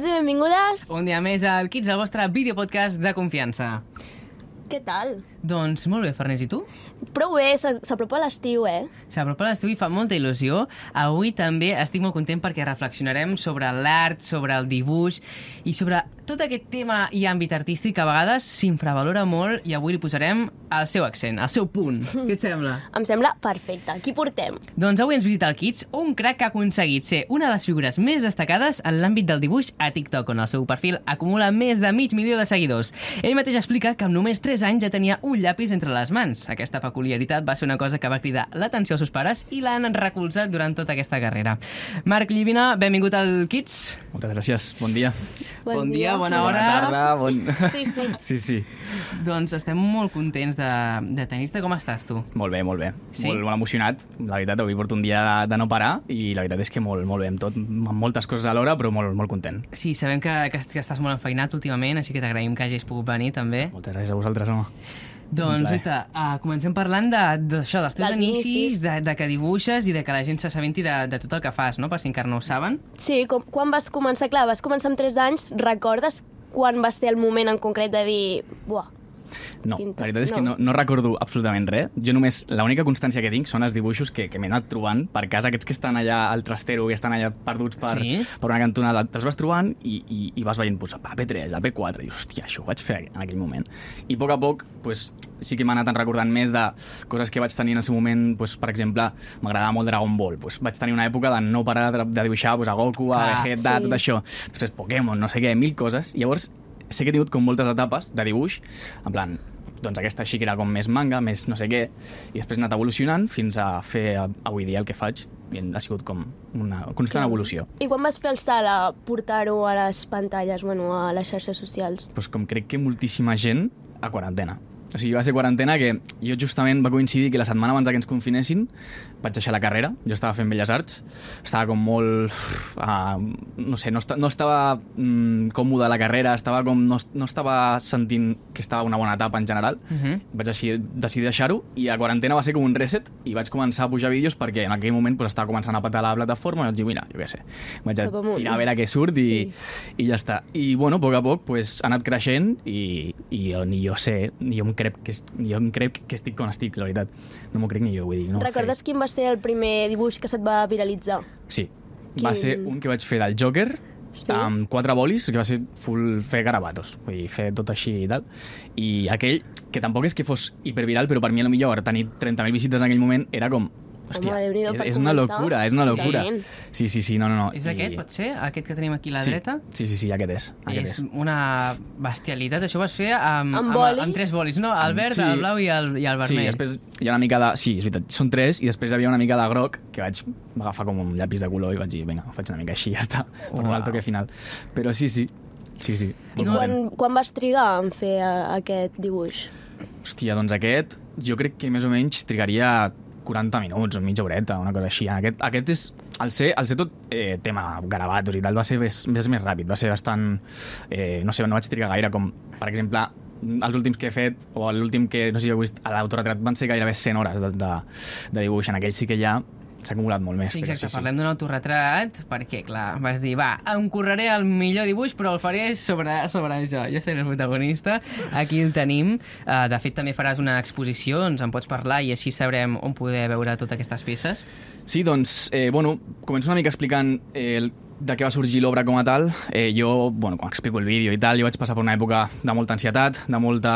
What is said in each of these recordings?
Benvinguts i benvingudes. Un dia més al Kids, el vostre videopodcast de confiança. Què tal? Doncs molt bé, Farners, i tu? Prou bé, s'a- s'apropa l'estiu, eh? S'apropa l'estiu i fa molta il·lusió. Avui també estic molt content perquè reflexionarem sobre l'art, sobre el dibuix i sobre tot aquest tema i àmbit artístic que a vegades s'infravalora molt i avui li posarem el seu accent, el seu punt. Què et sembla? Em sembla perfecte. Qui portem? Doncs avui ens visita el Kids, un crac que ha aconseguit ser una de les figures més destacades en l'àmbit del dibuix a TikTok, on el seu perfil acumula més de mig milió de seguidors. Ell mateix explica que amb només 3 anys ja tenia un llapis entre les mans. Aquesta peculiaritat va ser una cosa que va cridar l'atenció als seus pares i l'han recolzat durant tota aquesta carrera. Marc Llivina, benvingut al Kids. Moltes gràcies, bon dia. Bon dia, bona hora. Bona tarda, bon... Sí, sí. Sí, sí. Doncs estem molt contents de, de tenir-te. Com estàs, tu? Molt bé, molt bé. Sí? Molt, molt emocionat. La veritat, avui porto un dia de, de no parar i la veritat és que molt, molt bé amb tot, amb moltes coses alhora, però molt, molt content. Sí, sabem que, que, que estàs molt enfeinat últimament, així que t'agraïm que hagis pogut venir, també. Moltes gràcies a vosaltres, home. Doncs. Rita, uh, comencem parlant de- d'això, de, dels teus Dels inicis, inicis. de, de que dibuixes i de que la gent s'assabenti de, de tot el que fas, no? Per si encara no ho saben. Sí, com, quan vas començar? Clar, vas començar amb 3 anys. Recordes quan va ser el moment en concret de dir... Buah, No, Pinta. la veritat és que No. no, no recordo absolutament res. Jo només, l'única constància que tinc són els dibuixos que, que m'he anat trobant per casa, aquests que estan allà al trastero, que estan allà perduts per, Sí. per una cantonada, te'ls vas trobant i, i, i vas veient pues, a P3, a P4, i dius, hòstia, això ho vaig fer en aquell moment. I a poc a poc, pues, sí que m'he anat recordant més de coses que vaig tenir en el seu moment, pues, per exemple, m'agradava molt Dragon Ball, pues, vaig tenir una època de no parar de, de dibuixar pues, a Goku, a Vegeta, sí. tot això. Després Pokémon, no sé què, mil coses. I llavors sé que he tingut com moltes etapes de dibuix, en plan, doncs aquesta sí que era com més manga, més no sé què, i després he anat evolucionant fins a fer avui dia el que faig, i ha sigut com una constant evolució. I quan vas fer el salt a portar-ho a les pantalles, bueno, a les xarxes socials? Pues com crec que moltíssima gent a quarantena. O sigui, va ser quarantena que jo justament va coincidir que la setmana abans que ens confinessin vaig deixar la carrera, jo estava fent Belles Arts, estava com molt... Uh, no sé, no, esta, no estava mm, còmode a la carrera, estava com, no, no estava sentint que estava una bona etapa en general, Uh -huh. vaig decidir, decidir deixar-ho i a quarantena va ser com un reset i vaig començar a pujar vídeos perquè en aquell moment pues, estava començant a patar la plataforma i vaig dir, mira, jo què sé, vaig a tirar a veure què surt i, i ja està. I bueno, a poc a poc pues, ha anat creixent i, i jo, ni jo sé, ni jo em crec que, jo em crec que estic on estic, la veritat. No m'ho crec ni jo, vull dir. No Recordes quin va ser el primer dibuix que se't va viralitzar? Sí. Va Quin? ser un que vaig fer del Joker, Sí? amb quatre bolis, que va ser full fer garabatos, vull dir, fer tot així i tal. I aquell, que tampoc és que fos hiperviral, però per mi a lo millor tenir 30.000 visites en aquell moment era com... Hòstia, per és, és una locura, és una locura. Sí, sí, sí, no, no, no. És aquest, pot ser? Aquest que tenim aquí a la sí. dreta? Sí, sí, sí, aquest és. Aquest és és. una bestialitat. Això ho vas fer amb, Amb amb, boli? amb tres bolis, no? El verd, Sí. el blau i el, i el Sí, vermell. després hi ha una mica de... Sí, és veritat, són tres, i després hi havia una mica de groc, que vaig agafar com un llapis de color i vaig dir, vinga, ho faig una mica així, ja està, per donar el toque final. Però sí, sí, sí, sí. I quan, quan vas trigar en fer eh, aquest dibuix? Hòstia, doncs aquest, jo crec que més o menys trigaria 40 minuts o mitja horeta, una cosa així. Aquest, aquest és, al ser, al ser tot eh, tema garabatos i tal, va ser més, més, més ràpid, va ser bastant... Eh, no sé, no vaig trigar gaire, com, per exemple, els últims que he fet, o l'últim que, no sé si heu vist, a l'autoretrat van ser gairebé 100 hores de, de, de dibuix. En aquell sí que ja s'ha acumulat molt més. Sí, exacte, parlem d'un autorretrat, perquè, clar, vas dir, va, em correré el millor dibuix, però el faré sobre, sobre jo. Jo seré el protagonista, aquí el tenim. Uh, de fet, també faràs una exposició, ens en pots parlar i així sabrem on poder veure totes aquestes peces. Sí, doncs, eh, bueno, començo una mica explicant eh, el, de què va sorgir l'obra com a tal. Eh, jo, bueno, quan explico el vídeo i tal, jo vaig passar per una època de molta ansietat, de molta,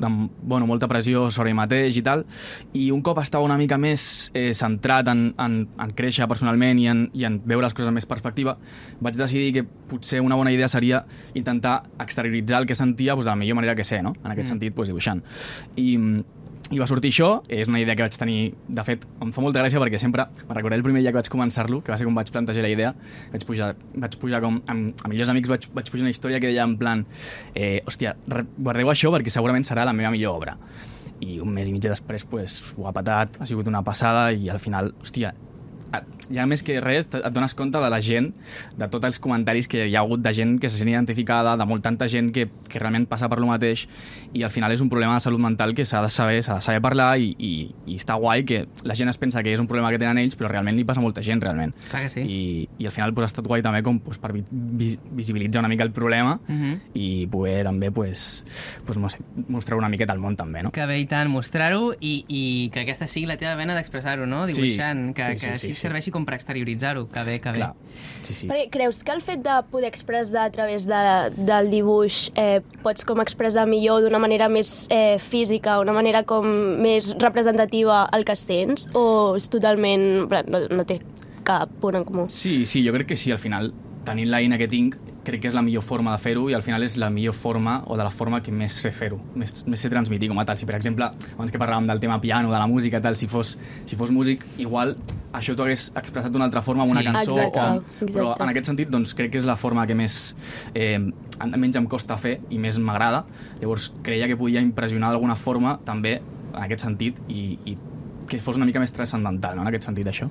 de, bueno, molta pressió sobre mi mateix i tal, i un cop estava una mica més eh, centrat en, en, en créixer personalment i en, i en veure les coses amb més perspectiva, vaig decidir que potser una bona idea seria intentar exterioritzar el que sentia doncs, de la millor manera que sé, no? en aquest Mm. sentit, doncs, dibuixant. I, i va sortir això, és una idea que vaig tenir, de fet, em fa molta gràcia perquè sempre, me'n recordo el primer dia que vaig començar-lo, que va ser com vaig plantejar la idea, vaig pujar, vaig pujar com, amb, amb millors amics vaig, vaig pujar una història que deia en plan, eh, hòstia, guardeu això perquè segurament serà la meva millor obra. I un mes i mig després pues, ho ha patat, ha sigut una passada i al final, hòstia, ja més que res et dones compte de la gent, de tots els comentaris que hi ha hagut de gent que se sent identificada, de molt tanta gent que, que realment passa per lo mateix i al final és un problema de salut mental que s'ha de saber s'ha de saber parlar i, i, i està guai que la gent es pensa que és un problema que tenen ells però realment li passa a molta gent realment. Clar que sí. I, i al final pues, ha estat guai també com pues, per vi- vis visibilitzar una mica el problema Mhm. i poder també pues, pues, no sé, mostrar una miqueta al món també, no? Que bé i tant mostrar-ho i, i que aquesta sigui la teva vena d'expressar-ho, no? Sí. Dibuixant, que, Sí, sí, que sí, així sí. serveixi com per exterioritzar-ho. Que bé, que bé. Clar, sí, sí. Perquè creus que el fet de poder expressar a través de, del dibuix eh, pots com expressar millor d'una manera més eh, física, una manera com més representativa el que sents? O és totalment... en plan, No, no té cap punt en comú? Sí, sí, jo crec que sí, al final, tenint l'eina que tinc, crec que és la millor forma de fer-ho i al final és la millor forma o de la forma que més sé fer-ho, més, més sé transmitir com a tal. Si, per exemple, abans que parlàvem del tema piano, de la música, tal, si fos, si fos músic, igual això t'ho hagués expressat d'una altra forma amb una Sí. cançó. Exacte, o, exacte. Però en aquest sentit, doncs, crec que és la forma que més, eh, menys em costa fer i més m'agrada. Llavors, creia que podia impressionar d'alguna forma també en aquest sentit i, i que fos una mica més transcendental, no?, en aquest sentit, això.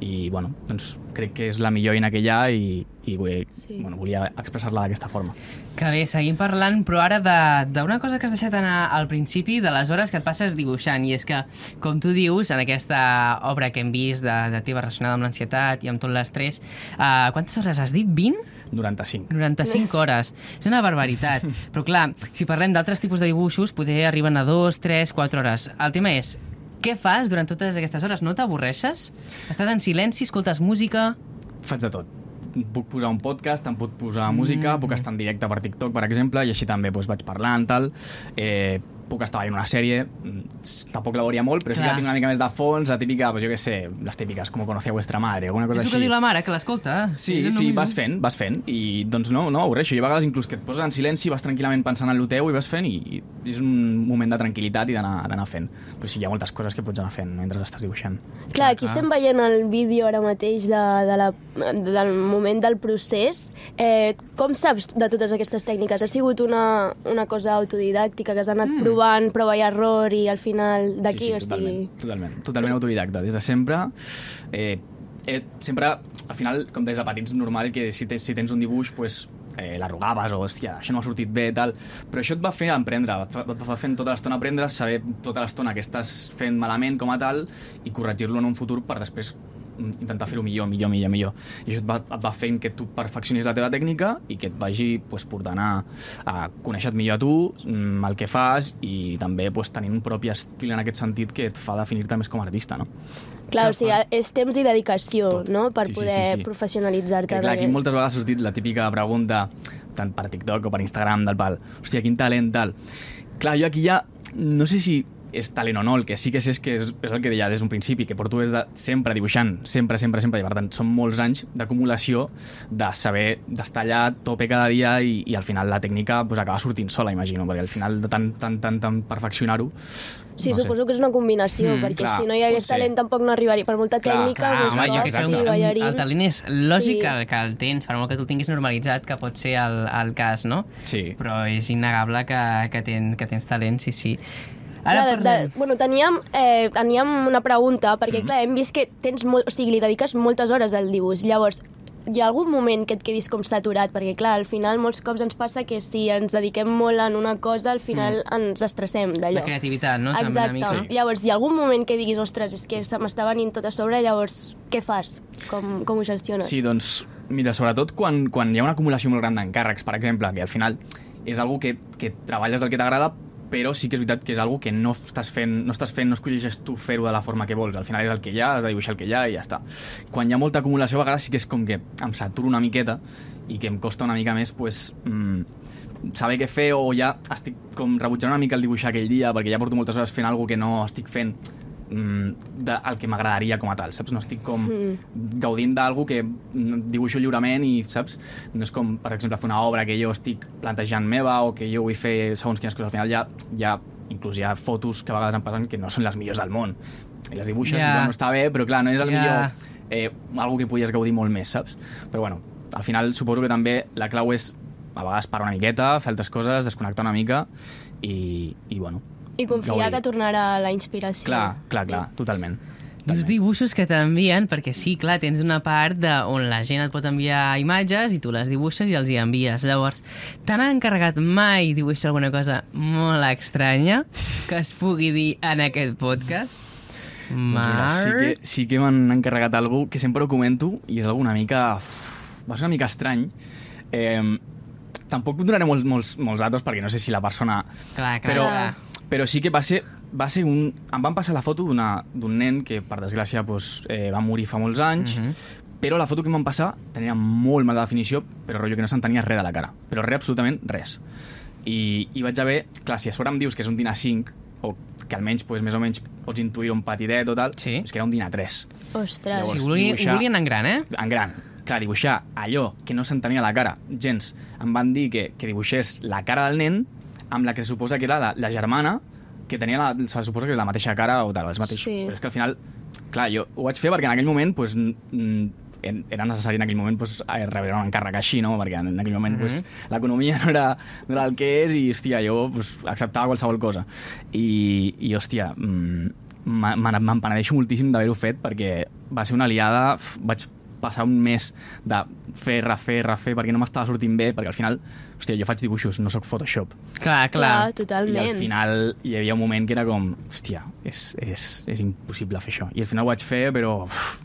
I, bueno, doncs crec que és la millor eina que hi ha i, i Sí. bueno, volia expressar-la d'aquesta forma. Que bé, seguim parlant, però ara de- d'una cosa que has deixat anar al principi, de les hores que et passes dibuixant, i és que, com tu dius, en aquesta obra que hem vist de, de teva relacionada amb l'ansietat i amb tot l'estrès, uh, quantes hores has dit? 20? 95. 95 hores. És una barbaritat. Però clar, si parlem d'altres tipus de dibuixos, poder arriben a 2, 3, 4 hores. El tema és, què fas durant totes aquestes hores? No t'avorreixes? Estàs en silenci, escoltes música... Faig de tot. Puc posar un podcast, em puc posar música, Mm. puc estar en directe per TikTok, per exemple, i així també doncs, vaig parlant, tal. Eh, puc estar veient una sèrie, mm, tampoc la veuria molt, però sí Clar. que la tinc una mica més de fons, la típica, pues, jo què sé, les típiques, com conocía vuestra madre, alguna cosa és el així. que diu la mare, que l'escolta. Sí, no, sí, no, vas fent, vas fent, i doncs no, no m'avorreixo. I a vegades inclús que et poses en silenci, vas tranquil·lament pensant en el teu i vas fent, i, i és un moment de tranquil·litat i d'anar fent. Però sí, hi ha moltes coses que pots anar fent mentre estàs dibuixant. Clar, aquí clar. estem veient el vídeo ara mateix de, de la, del moment del procés. Eh, com saps de totes aquestes tècniques? Ha sigut una, una cosa autodidàctica que has anat mm. provant, prova i error, i al final d'aquí, sí, sí, o sigui... totalment, totalment, totalment autodidacta. Des de sempre, eh, eh, sempre, al final, com des de petits, normal que si, tens, si tens un dibuix, pues, eh, l'arrugaves o, hòstia, això no ha sortit bé, tal. Però això et va fer aprendre, et va fent tota l'estona aprendre, saber tota l'estona que estàs fent malament com a tal i corregir-lo en un futur per després intentar fer-ho millor, millor, millor, millor. I això et va, et va fent que tu perfeccionis la teva tècnica i que et vagi pues, portant a, a conèixer millor a tu, mm, el que fas i també pues, tenir un propi estil en aquest sentit que et fa definir-te més com a artista, no? Clar, o sigui, és temps i dedicació, Tot. no?, per Sí, sí, poder sí, sí. professionalitzar-te. Que clar, aquí moltes vegades ha sortit la típica pregunta, tant per TikTok o per Instagram, del pal, hòstia, quin talent, tal. Clar, jo aquí ja, no sé si és talent o no, el que sí que sé és que és, és el que deia des d'un principi, que porto des de sempre dibuixant, sempre, sempre, sempre, i per tant són molts anys d'acumulació de saber d'estar allà a tope cada dia i, i al final la tècnica pues, acaba sortint sola, imagino, perquè al final de tant, tant, tant, tant perfeccionar-ho... Sí, no sé. suposo que és una combinació, Mm, perquè clar, si no hi hagués pot ser. talent tampoc no arribaria. Per molta Clar, tècnica, clar, molts home, jo cops, crec que sí, el, ballarins... el talent és lògic Sí. que, que el tens, per molt que tu el tinguis normalitzat, que pot ser el, el cas, no? Sí. Però és innegable que, que, ten, que tens talent, sí, sí. Ara, Ara de, de, bueno, teníem, eh, teníem una pregunta, perquè, Mhm. clar, hem vist que tens molt, o sigui, li dediques moltes hores al dibuix. Llavors, hi ha algun moment que et quedis com saturat? Perquè, clar, al final molts cops ens passa que si ens dediquem molt en una cosa, al final ens estressem d'allò. Mm. La creativitat, no? També Exacte. una mica. Llavors, hi ha algun moment que diguis, ostres, és que se m'està venint tot a sobre, llavors, què fas? Com, com ho gestiones? Sí, doncs, mira, sobretot quan, quan hi ha una acumulació molt gran d'encàrrecs, per exemple, que al final és algo que, que treballes del que t'agrada, però sí que és veritat que és algo que no estàs fent, no estàs fent, no escolleixes tu fer-ho de la forma que vols. Al final és el que hi ha, has de dibuixar el que hi ha i ja està. Quan hi ha molta acumulació, a vegades sí que és com que em saturo una miqueta i que em costa una mica més, pues, mm, saber què fer o ja estic com rebutjant una mica el dibuixar aquell dia perquè ja porto moltes hores fent alguna que no estic fent de, el que m'agradaria com a tal, saps? No estic com Mm. gaudint d'algú que mm, dibuixo lliurement i, saps? No és com, per exemple, fer una obra que jo estic plantejant meva o que jo vull fer segons quines coses. Al final ja, ja inclús hi ha fotos que a vegades em passen que no són les millors del món. I les dibuixes Ja. i bueno, està bé, però clar, no és el Ja. millor eh, algo que podies gaudir molt més, saps? Però bueno, al final suposo que també la clau és a vegades parar una miqueta, fer altres coses, desconnectar una mica i, i bueno, I confiar gaudir. que tornarà la inspiració. Clar, clar, Sí. clar, totalment. I uns dibuixos que t'envien, perquè sí, clar, tens una part de, on la gent et pot enviar imatges i tu les dibuixes i els hi envies. Llavors, t'han encarregat mai dibuixar alguna cosa molt estranya que es pugui dir en aquest podcast? Doncs mira, sí que, sí que m'han encarregat algú que sempre ho comento i és alguna mica... Uf, va ser una mica estrany. Eh, tampoc donaré molts, molts, molts datos perquè no sé si la persona... Clar, clar, però, clar. Però sí que va ser, va ser un... Em van passar la foto d'una- d'un nen que, per desgràcia, doncs, eh, va morir fa molts anys, Mhm. però la foto que em van passar tenia molt mala definició, però rotllo que no s'entenia res de la cara. Però res, absolutament res. I, i vaig haver... Clar, si a sobre em dius que és un dinar 5, o que almenys, doncs, més o menys, pots intuir un petitet o tal, Sí. és que era un dinar 3. Ostres. Llavors, Sí, volien, dibuixar- volien en gran, eh? en gran. Clar, dibuixar allò que no s'entenia la cara, gens. Em van dir que, que dibuixés la cara del nen amb la que se suposa que era la, la germana, que tenia la, se suposa que era la mateixa cara o tal, els mateixos. Sí. Però és que al final, clar, jo ho vaig fer perquè en aquell moment, pues, mm, era necessari en aquell moment pues, eh, rebre un encàrrec així, no? Perquè en aquell moment pues, l'economia no, era, no era el que és i, hòstia, jo pues, acceptava qualsevol cosa. I, i hòstia, mm, me- me- me'n penedeixo moltíssim d'haver-ho fet perquè va ser una aliada, vaig passar un mes de fer, refer, refer, perquè no m'estava sortint bé, perquè al final, hòstia, jo faig dibuixos, no sóc Photoshop. Clar, clar. Clar, I totalment. al final hi havia un moment que era com, hòstia, és, és, és impossible fer això. I al final ho vaig fer, però... Uf,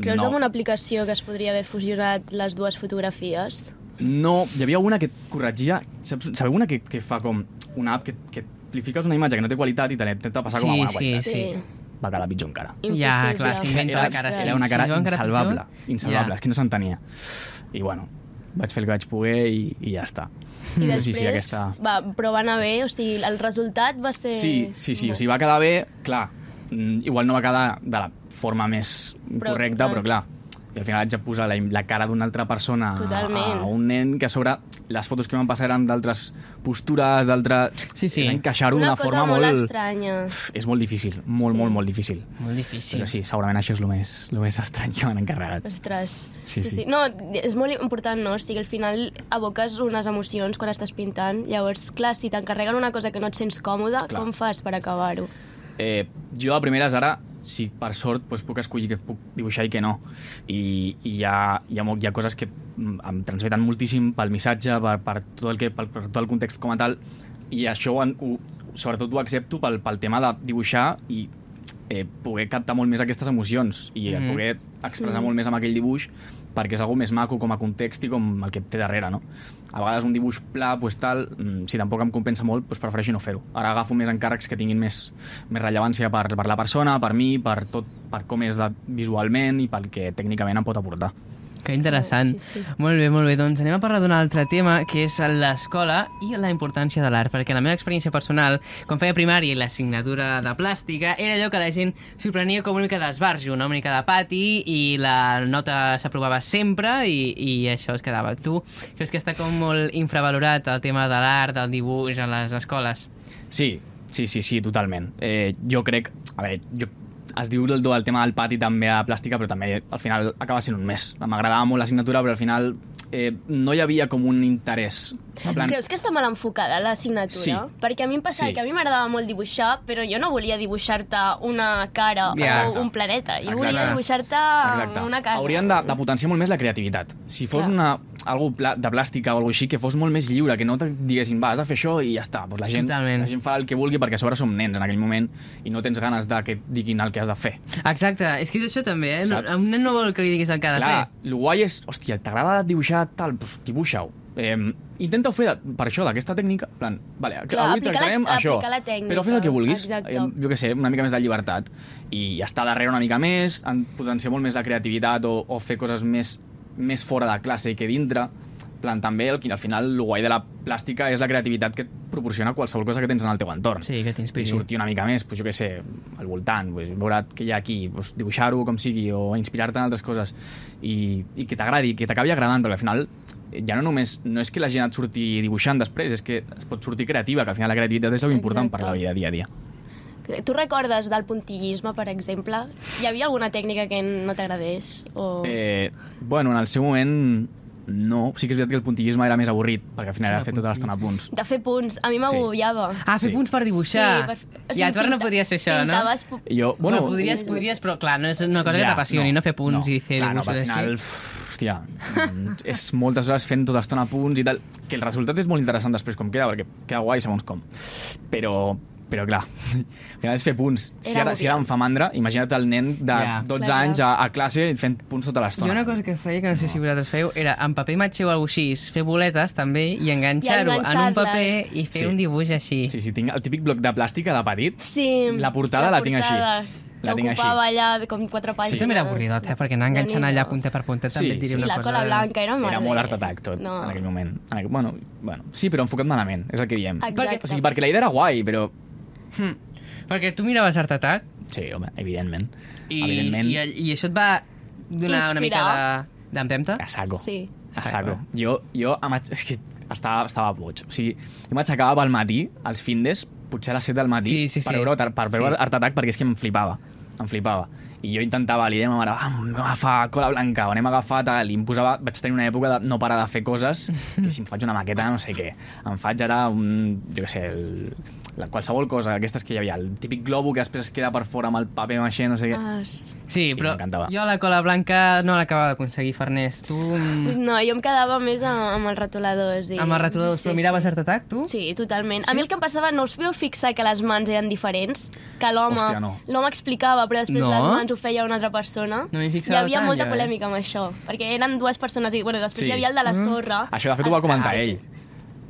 Creus no. en una aplicació que es podria haver fusionat les dues fotografies? No, hi havia una que et corregia... Saps, sabeu una que, que fa com una app que, que li fiques una imatge que no té qualitat i te l'intenta passar com a Sí, bona sí, qualitat? sí. Va quedar pitjor encara. Ja, clar, s'inventa la cara. Era una cara insalvable, insalvable, és que no s'entenia. I bueno, vaig fer el que vaig poder i, i ja està. I després, sí, sí, aquesta... va, però va anar bé, o sigui, el resultat va ser... Sí, sí, sí, o sigui, va quedar bé, clar, mm, igual no va quedar de la forma més Però, correcta, clar. però clar, i al final haig de posar la, la cara d'una altra persona a, Totalment. a un nen que a sobre les fotos que m'han passat eren d'altres postures, d'altres... Sí, sí. És encaixar-ho Una d'una forma molt, molt... estranya. És molt difícil, molt, Sí. molt, molt difícil. Molt difícil. Però sí, segurament això és el més, el més estrany que m'han encarregat. Ostres. Sí, sí. No, és molt important, no? O sigui, al final aboques unes emocions quan estàs pintant. Llavors, clar, si t'encarreguen una cosa que no et sents còmode, Clar. com fas per acabar-ho? Eh, jo a primeres ara, si per sort doncs, puc escollir que puc dibuixar i que no. I, i hi, ha, hi, ha, hi ha coses que mm, em transmeten moltíssim pel missatge, per, per, tot el que, per, per tot el context com a tal, i això ho, ho, sobretot ho accepto pel, pel tema de dibuixar i eh, poder captar molt més aquestes emocions i mm. poder expressar mm. molt més amb aquell dibuix perquè és algo més maco com a context i com el que té darrere, no? A vegades un dibuix pla, pues tal, mm, si tampoc em compensa molt, pues prefereixo no fer-ho. Ara agafo més encàrrecs que tinguin més, més rellevància per, per la persona, per mi, per tot, per com és de, visualment i pel que tècnicament em pot aportar. Que interessant. Sí, sí. Molt bé, molt bé. Doncs anem a parlar d'un altre tema, que és l'escola i la importància de l'art, perquè la meva experiència personal, quan feia primària i l'assignatura de plàstica, era allò que la gent sorprenia com una mica d'esbarjo, una mica de pati, i la nota s'aprovava sempre, i, i això es quedava. Tu creus que està com molt infravalorat el tema de l'art, del dibuix a les escoles? Sí, sí, sí, sí, totalment. Eh, jo crec... A veure, jo, es diu el, el tema del pati també a plàstica, però també al final acaba sent un mes. M'agradava molt l'assignatura, però al final eh, no hi havia com un interès. Plan, Creus que està mal enfocada l'assignatura? Sí. Perquè a mi em passava Sí. que a mi m'agradava molt dibuixar, però jo no volia dibuixar-te una cara Ja. o un planeta. Jo Exacte. volia dibuixar-te una casa. Haurien de, de potenciar molt més la creativitat. Si fos Clar. una, algú pla, de plàstica o alguna així, que fos molt més lliure, que no te diguessin, va, has de fer això i ja està. Pues la, gent, Totalment. la gent fa el que vulgui perquè a sobre som nens en aquell moment i no tens ganes de que et diguin el que has de fer. Exacte, és que és això també, eh? No, Saps? un nen no vol que li diguis el que ha de Clar, fer. el guai és, hòstia, t'agrada dibuixar tal, doncs dibuixa-ho. Eh, Intenta-ho fer de, per això, d'aquesta tècnica, plan, vale, Clar, avui aplicar la- tractarem això, la tècnica. però fes el que vulguis, Exacte. eh, jo què sé, una mica més de llibertat, i estar darrere una mica més, en potenciar molt més la creativitat o, o fer coses més, més fora de classe i que dintre, plan, també, el, al final, el guai de la plàstica és la creativitat que et proporciona qualsevol cosa que tens en el teu entorn. Sí, que I t'inspiri. sortir una mica més, pues, jo què sé, al voltant, pues, veure què hi ha aquí, pues, dibuixar-ho com sigui, o inspirar-te en altres coses, i, i que t'agradi, que t'acabi agradant, perquè al final eh, ja no només, no és que la gent et surti dibuixant després, és que es pot sortir creativa, que al final la creativitat és el important per Exacte. la vida dia a dia. Tu recordes del puntillisme, per exemple? Hi havia alguna tècnica que no t'agradés? O... Eh, bueno, en el seu moment no. Sí que és veritat que el puntillisme era més avorrit, perquè al final era fer tota l'estona punts. De fer punts. A mi m'agobiava. Ah, fer Sí. punts per dibuixar. per- o sigui, ja, tu no podries fer això, no? pintaves Jo, Bueno, bueno, podries, podries, però clar, no és una cosa que t'apassioni, no, fer punts i fer clar, dibuixos no, però al final, així. hòstia, mm, és moltes hores fent tota l'estona punts i tal, que el resultat és molt interessant després com queda, perquè queda guai segons com. Però, però clar, al final és fer punts. Si Era ara, si ara em fa mandra, imagina't el nen de Ja. 12 Clar, anys a, a classe fent punts tota l'estona. Jo una cosa que feia, que no sé si vosaltres feu, era en paper matxeu o alguna així, fer boletes també i enganxar-ho en un enganxar-les. paper i fer Sí. un dibuix així. Sí, sí, tinc el típic bloc de plàstica de petit. Sí. La portada la tinc així. La tinc així. ocupava allà com quatre pàgines. Sí. també era avorridot, eh? Perquè anar enganxant allà punter per punter Sí, també et diré sí. Una la cosa... cola blanca era Era merder. molt art attack tot, No. en aquell moment. En aquell, bueno, bueno, sí, però enfocat malament, és el que diem. Exacte. O sigui, perquè la idea era guai, però... Hm. Perquè tu miraves Art Attack Sí, home, evidentment. i, evidentment, i, i això et va donar una mica Inspirar. de- d'empenta? a saco. Sí. A saco. Jo, jo em vaig- és que estava, estava boig. O sigui, jo m'aixecava pel matí, als findes, potser a les 7 del matí, Sí, sí, per sí. veure, per, per veure Sí. Art Attack, perquè és que em flipava. Em flipava. I jo intentava, li deia a ma mare, ah, anem a agafar cola blanca, o anem a agafar tal, i em posava, vaig tenir una època de no parar de fer coses, que si em faig una maqueta, no sé què, em faig ara un, jo què sé, el, la, qualsevol cosa, aquestes que hi havia, el típic globo que després es queda per fora amb el paper maixer, no sé què. Ah, Sí, I però jo la cola blanca no l'acabava d'aconseguir, Farners. Tu No, jo em quedava més amb, amb els retoladors. I... amb els retoladors, però miraves Art Attack, tu? Sí, totalment. A mi el que em passava, no us veu fixar que les mans eren diferents? Que l'home no. l'home explicava, però després No? les mans ho feia una altra persona. No m'hi Hi fixava havia tant, molta jo, eh? polèmica amb això, perquè eren dues persones i bueno, després Sí. hi havia el de la sorra. Això, de fet, ho va comentar El- ell.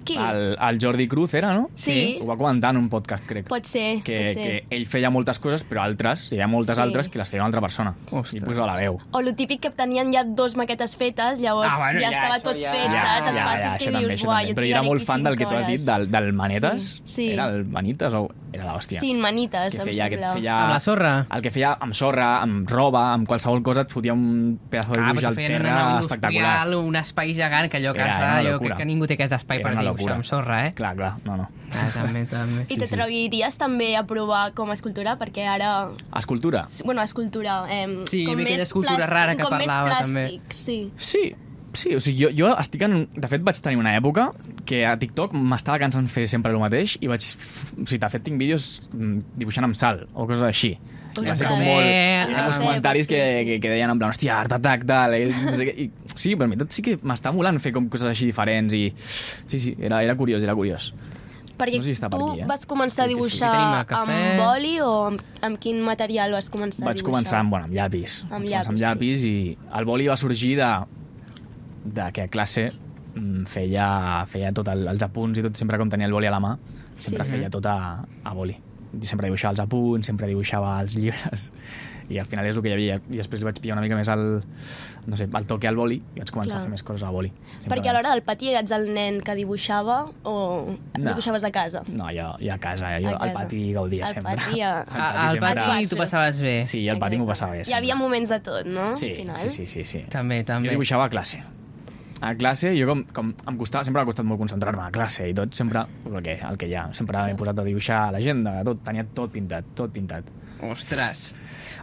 Qui? El, el Jordi Cruz era, no? Sí. Ho va comentar en un podcast, crec. Pot ser, que, pot ser. que ell feia moltes coses, però altres, hi havia moltes Sí. altres que les feia una altra persona. Ostres. I posava la veu. O lo típic que tenien ja dos maquetes fetes, llavors Ah, bueno, ja, ja, estava tot ja- fet, Ja, saps? Els ja, passos això que dius, uai, també. jo Però jo era molt fan del que tu has dit, hores". del, del Manetes. Sí, sí. Era el Manites o era l'hòstia? Sí, manites, que em feia, que et sembla. feia... Amb la sorra? El que feia amb sorra, amb roba, amb qualsevol cosa, et fotia un pedazo de Ah, dibuix però al una terra nau espectacular. un espai gegant, que allò a casa, una jo crec que ningú té aquest espai Era per una dibuixar locura. amb sorra, eh? Clar, clar, no, no. Ah, també, també. I Sí, sí. t'atreviries també a provar com a escultura? Perquè ara... Escultura? Bueno, escultura... Eh, Sí, com aquella més escultura plàstic- rara que com parlava, més també. plàstic, Sí. Sí, sí, o sigui, jo, jo estic en... De fet, vaig tenir una època que a TikTok m'estava cansant fer sempre el mateix i vaig... O sigui, de fet, tinc vídeos mm, dibuixant amb sal o coses així. I va ser com molt... Eh, Hi molts ah, comentaris sí, que, sí. que, que deien en plan, hòstia, art attack, tal... I, no sé què. I, sí, però a mi tot sí que m'està molant fer com coses així diferents i... Sí, sí, era, era curiós, era curiós. Perquè No sé si està per tu aquí, eh? vas començar a sí. dibuixar cafè. amb boli o amb, amb quin material vas començar a Vaig dibuixar? començar amb, bueno, amb llapis. Amb Vaig començar amb llapis, llapis i el boli va sorgir de, de que a classe mm, feia, feia tot el, els apunts i tot, sempre com tenia el boli a la mà, sempre Sí. feia tot a, a boli. I sempre dibuixava els apunts, sempre dibuixava els llibres i al final és el que hi havia i després li vaig pillar una mica més el, no sé, el toque al boli i vaig començar Clar. a fer més coses a boli. Perquè a l'hora del pati eres el nen que dibuixava o No. dibuixaves a casa? No, jo, jo a casa, jo A al pati gaudia Al sempre. pati, a- Al pati Al sempre pati tu passaves bé. Sí, al pati m'ho passava bé. Hi havia sempre. moments de tot, no? Sí, Al final. sí, sí, sí, sí. També, Jo també. dibuixava a classe. A classe, jo com, com em costava, sempre m'ha costat molt concentrar-me a classe i tot, sempre, pues, el que, el que hi ha, sempre m'he posat a dibuixar a l'agenda, tot, tenia tot pintat, tot pintat. Ostres.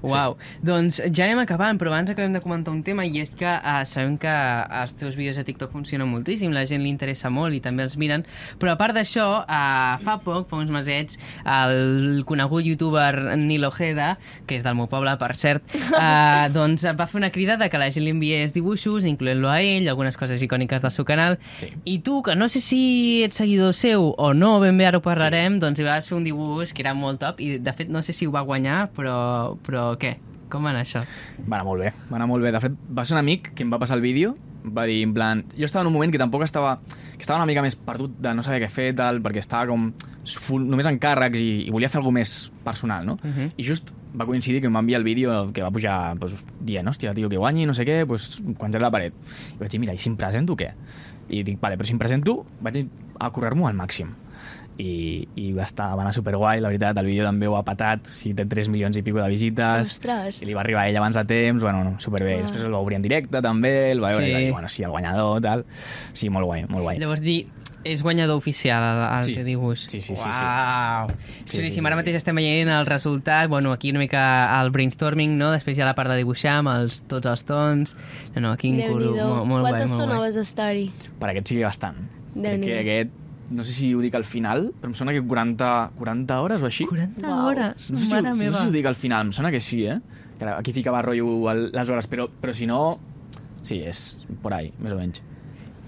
Uau. Sí. Doncs ja anem acabant, però abans acabem de comentar un tema i és que uh, sabem que els teus vídeos a TikTok funcionen moltíssim, la gent li interessa molt i també els miren, però a part d'això, uh, fa poc, fa uns mesets, el conegut youtuber Nil Ojeda, que és del meu poble, per cert, uh, doncs va fer una crida de que la gent li enviés dibuixos, incloent-lo a ell, algunes coses icòniques del seu canal, Sí. i tu, que no sé si ets seguidor seu o no, ben bé ara ho parlarem, sí. doncs hi vas fer un dibuix que era molt top i de fet no sé si ho va guanyar, però, però què? Com va anar això? Va anar molt bé, va anar molt bé. De fet, va ser un amic que em va passar el vídeo, va dir, en plan... Jo estava en un moment que tampoc estava... que estava una mica més perdut de no saber què fer, tal, perquè estava com full, només en càrrecs i, i volia fer alguna més personal, no? Mhm. I just va coincidir que em va enviar el vídeo que va pujar pues, dient, hòstia, tio, que guanyi, no sé què, pues, quan ja la paret. I vaig dir, mira, i si em presento què? I dic, vale, però si em presento, vaig a currar-m'ho al màxim. I, i va, estar, va anar superguai, la veritat, el vídeo també ho ha patat, o sigui, té 3 milions i pico de visites, Ostres. i li va arribar a ell abans de temps, bueno, no, superbé, Uau. després el va obrir en directe també, el va veure, Sí. i va dir, bueno, sí, el guanyador, tal, sí, molt guai, molt guai. Llavors dir, és guanyador oficial el, el Sí. teu dibuix. Sí, sí, sí, sí. Uau. Sí, Xuríssim, sí, sí, ara sí. mateix estem veient el resultat, bueno, aquí una mica el brainstorming, no? Després hi ha la part de dibuixar amb els, tots els tons. No, no, quin Déu-n'hi-do. molt, molt Quanta guai, molt estona vas estar-hi? Per aquest sigui bastant. Crec Déu-n'hi-do. que aquest, no sé si ho dic al final, però em sona que 40, 40 hores o així. 40 Uau. hores, No sé, si, mare no sé si ho dic al final, em sona que sí, eh? Que ara aquí ficava rotllo les hores, però, però si no... Sí, és por ahí, més o menys.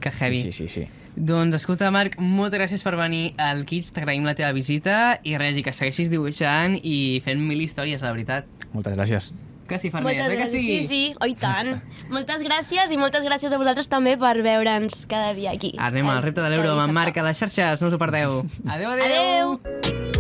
Que heavy. Sí, sí, sí, sí. Doncs escolta, Marc, moltes gràcies per venir al Kids, t'agraïm la teva visita i res, i que segueixis dibuixant i fent mil històries, la veritat. Moltes gràcies. Que sí, Farners, Moltes eh que gràcies. sí? Sí, sí, oh, i tant. moltes gràcies i moltes gràcies a vosaltres també per veure'ns cada dia aquí. Anem al repte de l'euro amb en Marc a les xarxes, no us ho perdeu. Adéu, adéu! Adéu!